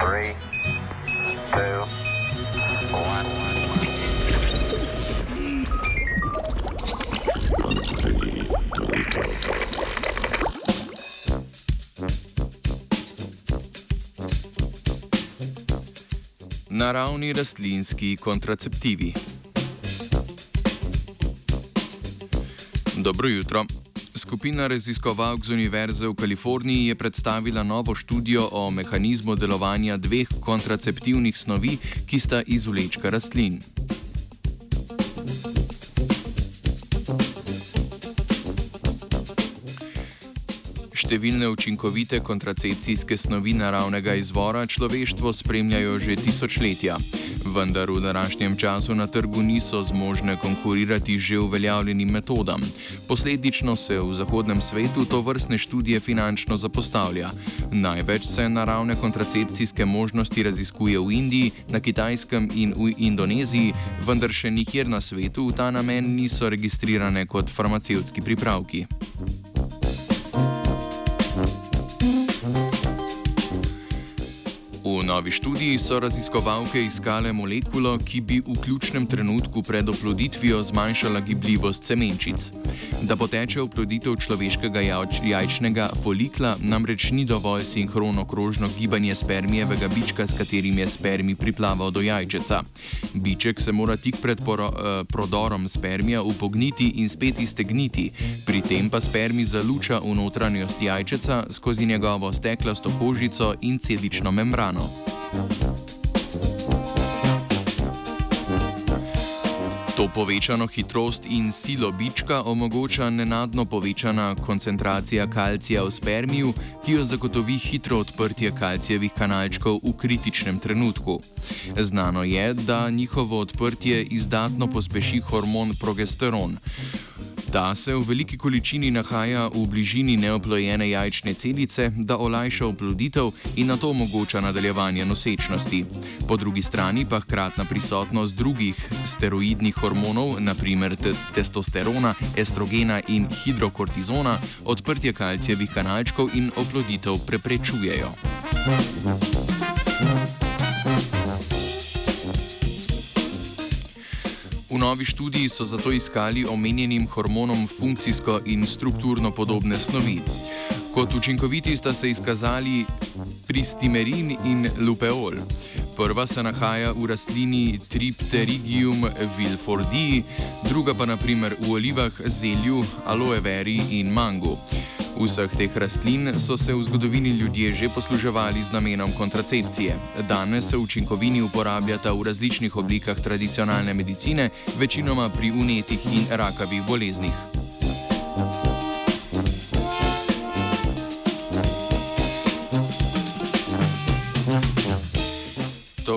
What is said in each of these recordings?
Three, two, one. Naravni rastlinski kontraceptivi. Dobro jutro. Skupina raziskovalk z Univerze v Kaliforniji je predstavila novo študijo o mehanizmu delovanja dveh kontraceptivnih snovi, ki sta izvlečka rastlin. Številne učinkovite kontracepcijske snovi naravnega izvora človeštvo spremljajo že tisočletja, vendar v današnjem času na trgu niso zmožne konkurirati že uveljavljenim metodam. Posledično se v zahodnem svetu to vrstne študije finančno zapostavlja. Največ se naravne kontracepcijske možnosti raziskuje v Indiji, na Kitajskem in v Indoneziji, vendar še nikjer na svetu v ta namen niso registrirane kot farmacevtski pripravki. Novi študiji so raziskovalke iskale molekulo, ki bi v ključnem trenutku pred oploditvijo zmanjšala gibljivost semenčic. Da poteče oploditev človeškega jajčnega folikla, namreč ni dovolj sinhrono krožno gibanje spermijevega bička, s katerim je spermij priplaval do jajčeca. Biček se mora tik pred poro, eh, prodorom spermija upogniti in spet iztegniti, pri tem pa spermij zaluča v notranjost jajčeca skozi njegovo steklasto kožico in celično membrano. To povečano hitrost in silo bička omogoča nenadno povečana koncentracija kalcija v spermiju, ki jo zagotovi hitro odprtje kalcijevih kanalčkov v kritičnem trenutku. Znano je, da njihovo odprtje izdatno pospeši hormon progesteron. Ta se v veliki količini nahaja v bližini neoplojene jajčne celice, da olajša oploditev in na to omogoča nadaljevanje nosečnosti. Po drugi strani pa hkratna prisotnost drugih steroidnih hormonov, naprimer testosterona, estrogena in hidrokortizona, odprtje kalcijevih kanalčkov in oploditev preprečujejo. V novi študiji so zato iskali omenjenim hormonom funkcijsko in strukturno podobne snovi. Kot učinkoviti sta se izkazali pristimerin in lupeol. Prva se nahaja v rastlini Tripterigium vilfordii, druga pa naprimer v olivah, zelju, aloe veri in mangu. Vseh teh rastlin so se v zgodovini ljudje že posluževali z namenom kontracepcije. Danes se učinkovini uporabljata v različnih oblikah tradicionalne medicine, večinoma pri unetih in rakavih boleznih.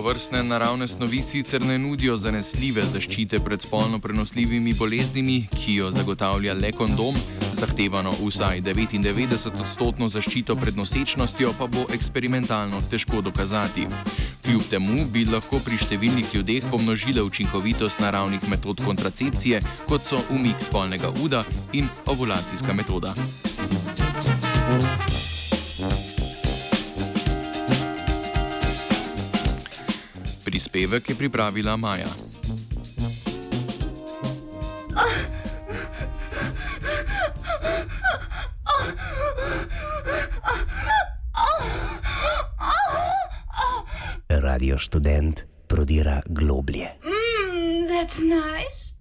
Vrstne naravne snovi sicer ne nudijo zanesljive zaščite pred spolno prenosljivimi boleznimi, ki jo zagotavlja le kondom, zahtevano vsaj 99-odstotno zaščito pred nosečnostjo pa bo eksperimentalno težko dokazati. Kljub temu bi lahko pri številnih ljudeh pomnožile učinkovitost naravnih metod kontracepcije, kot so umik spolnega uda in ovulacijska metoda. Prispevek je pripravila Maja. Radio študent prodira globlje. Mmm, that's nice.